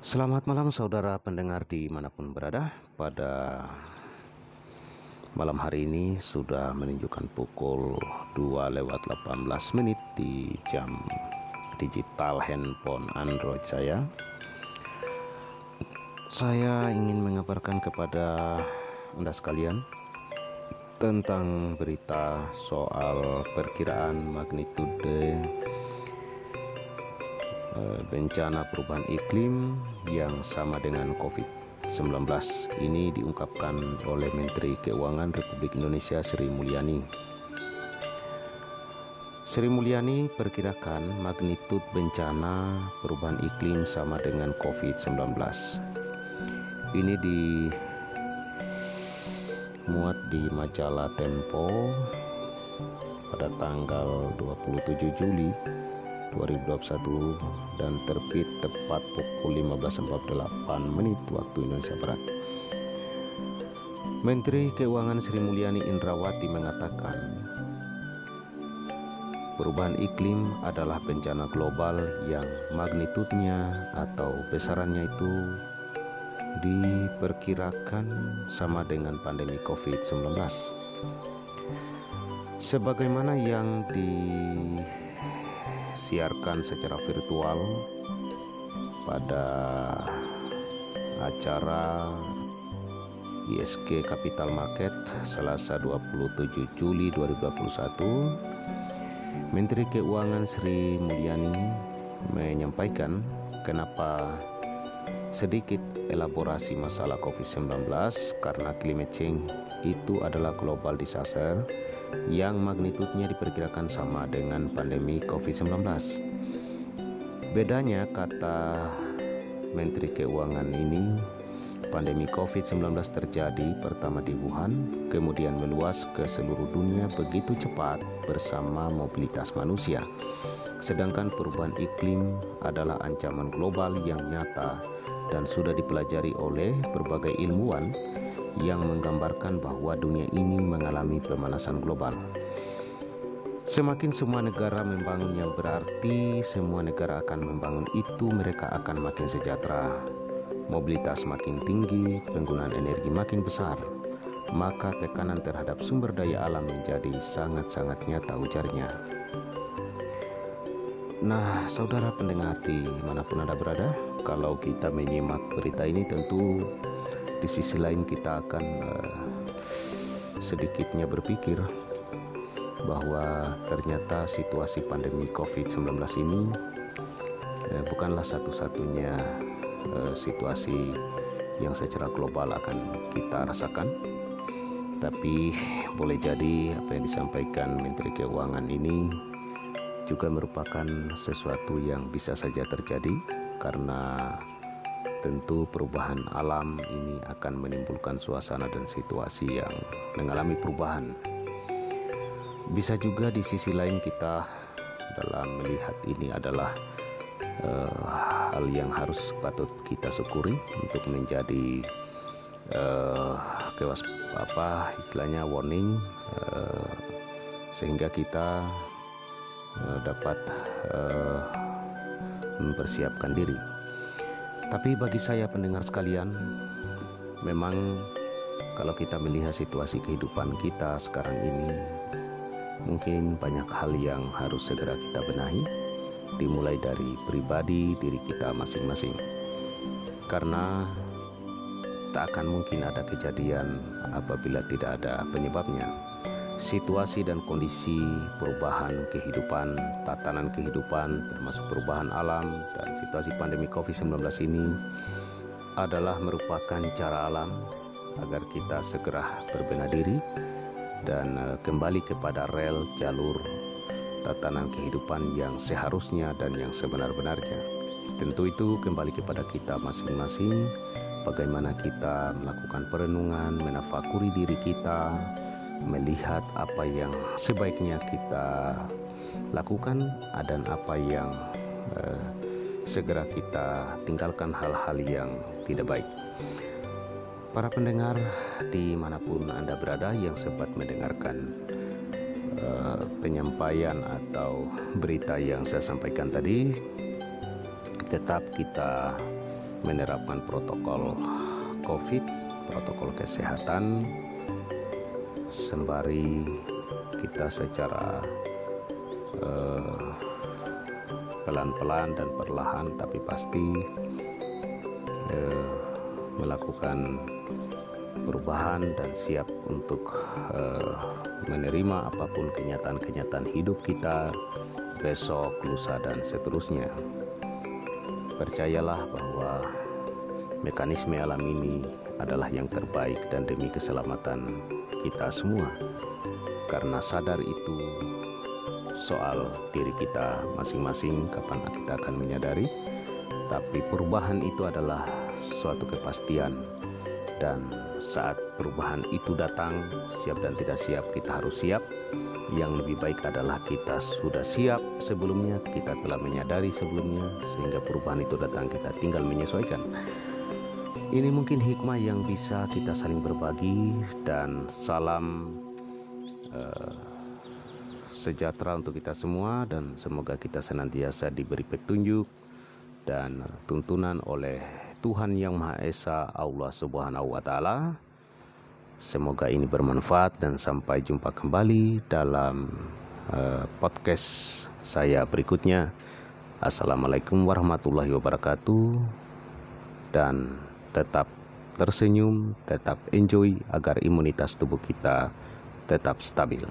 Selamat malam saudara pendengar di mana pun berada. Pada malam hari ini sudah menunjukkan pukul 2 lewat 18 menit di jam digital handphone Android saya. Saya ingin mengabarkan kepada anda sekalian Tentang berita soal perkiraan magnitude bencana perubahan iklim yang sama dengan COVID-19. Ini diungkapkan oleh Menteri Keuangan Republik Indonesia Sri Mulyani. Sri Mulyani perkirakan magnitud bencana perubahan iklim sama dengan COVID-19. Ini dimuat di majalah Tempo pada tanggal 27 Juli 2021 dan terbit tepat pukul 15.48 menit waktu Indonesia Barat. Menteri Keuangan Sri Mulyani Indrawati mengatakan perubahan iklim adalah bencana global yang magnitudnya atau besarannya itu diperkirakan sama dengan pandemi COVID-19. Sebagaimana yang di disiarkan secara virtual pada acara ISG Capital Market Selasa 27 Juli 2021 Menteri Keuangan Sri Mulyani menyampaikan kenapa sedikit elaborasi masalah COVID-19 karena climate change itu adalah global disaster yang magnitudnya diperkirakan sama dengan pandemi COVID-19. Bedanya kata Menteri Keuangan ini, pandemi COVID-19 terjadi pertama di Wuhan, kemudian meluas ke seluruh dunia begitu cepat bersama mobilitas manusia. Sedangkan perubahan iklim adalah ancaman global yang nyata dan sudah dipelajari oleh berbagai ilmuwan yang menggambarkan bahwa dunia ini mengalami pemanasan global. Semakin semua negara membangun yang berarti semua negara akan membangun itu mereka akan makin sejahtera. Mobilitas makin tinggi, penggunaan energi makin besar, maka tekanan terhadap sumber daya alam menjadi sangat-sangat nyata ujarnya. Nah, saudara pendengar di mana pun Anda berada, kalau kita menyimak berita ini tentu di sisi lain kita akan uh, sedikitnya berpikir bahwa ternyata situasi pandemi COVID-19 ini uh, bukanlah satu-satunya uh, situasi yang secara global akan kita rasakan. Tapi boleh jadi apa yang disampaikan Menteri Keuangan ini juga merupakan sesuatu yang bisa saja terjadi karena tentu perubahan alam ini akan menimbulkan suasana dan situasi yang mengalami perubahan. Bisa juga di sisi lain kita dalam melihat ini adalah uh, hal yang harus patut kita syukuri untuk menjadi uh, kewas apa istilahnya warning uh, sehingga kita uh, dapat uh, mempersiapkan diri. Tapi bagi saya pendengar sekalian, memang kalau kita melihat situasi kehidupan kita sekarang ini, mungkin banyak hal yang harus segera kita benahi, dimulai dari pribadi diri kita masing-masing. Karena tak akan mungkin ada kejadian apabila tidak ada penyebabnya situasi dan kondisi perubahan kehidupan, tatanan kehidupan, termasuk perubahan alam dan situasi pandemi COVID-19 ini adalah merupakan cara alam agar kita segera berbenah diri dan uh, kembali kepada rel jalur tatanan kehidupan yang seharusnya dan yang sebenar-benarnya. Tentu itu kembali kepada kita masing-masing bagaimana kita melakukan perenungan, menafakuri diri kita, melihat apa yang sebaiknya kita lakukan dan apa yang uh, segera kita tinggalkan hal-hal yang tidak baik. Para pendengar di mana pun Anda berada yang sempat mendengarkan uh, penyampaian atau berita yang saya sampaikan tadi, tetap kita menerapkan protokol COVID, protokol kesehatan, sembari kita secara eh, pelan-pelan dan perlahan tapi pasti eh, melakukan perubahan dan siap untuk eh, menerima apa pun kenyataan-kenyataan hidup kita besok, lusa dan seterusnya. Percayalah bahwa mekanisme alam ini adalah yang terbaik dan demi keselamatan kita semua. Karena sadar itu soal diri kita masing-masing kapan kita akan menyadari tapi perubahan itu adalah suatu kepastian. Dan saat perubahan itu datang siap dan tidak siap kita harus siap. Yang lebih baik adalah kita sudah siap sebelumnya kita telah menyadari sebelumnya sehingga perubahan itu datang kita tinggal menyesuaikan ini mungkin hikmah yang bisa kita saling berbagi dan salam uh, sejahtera untuk kita semua dan semoga kita senantiasa diberi petunjuk dan tuntunan oleh Tuhan Yang Maha Esa Allah Subhanahu wa taala. Semoga ini bermanfaat dan sampai jumpa kembali dalam uh, podcast saya berikutnya. Assalamualaikum warahmatullahi wabarakatuh dan tetap tersenyum, tetap enjoy agar imunitas tubuh kita tetap stabil.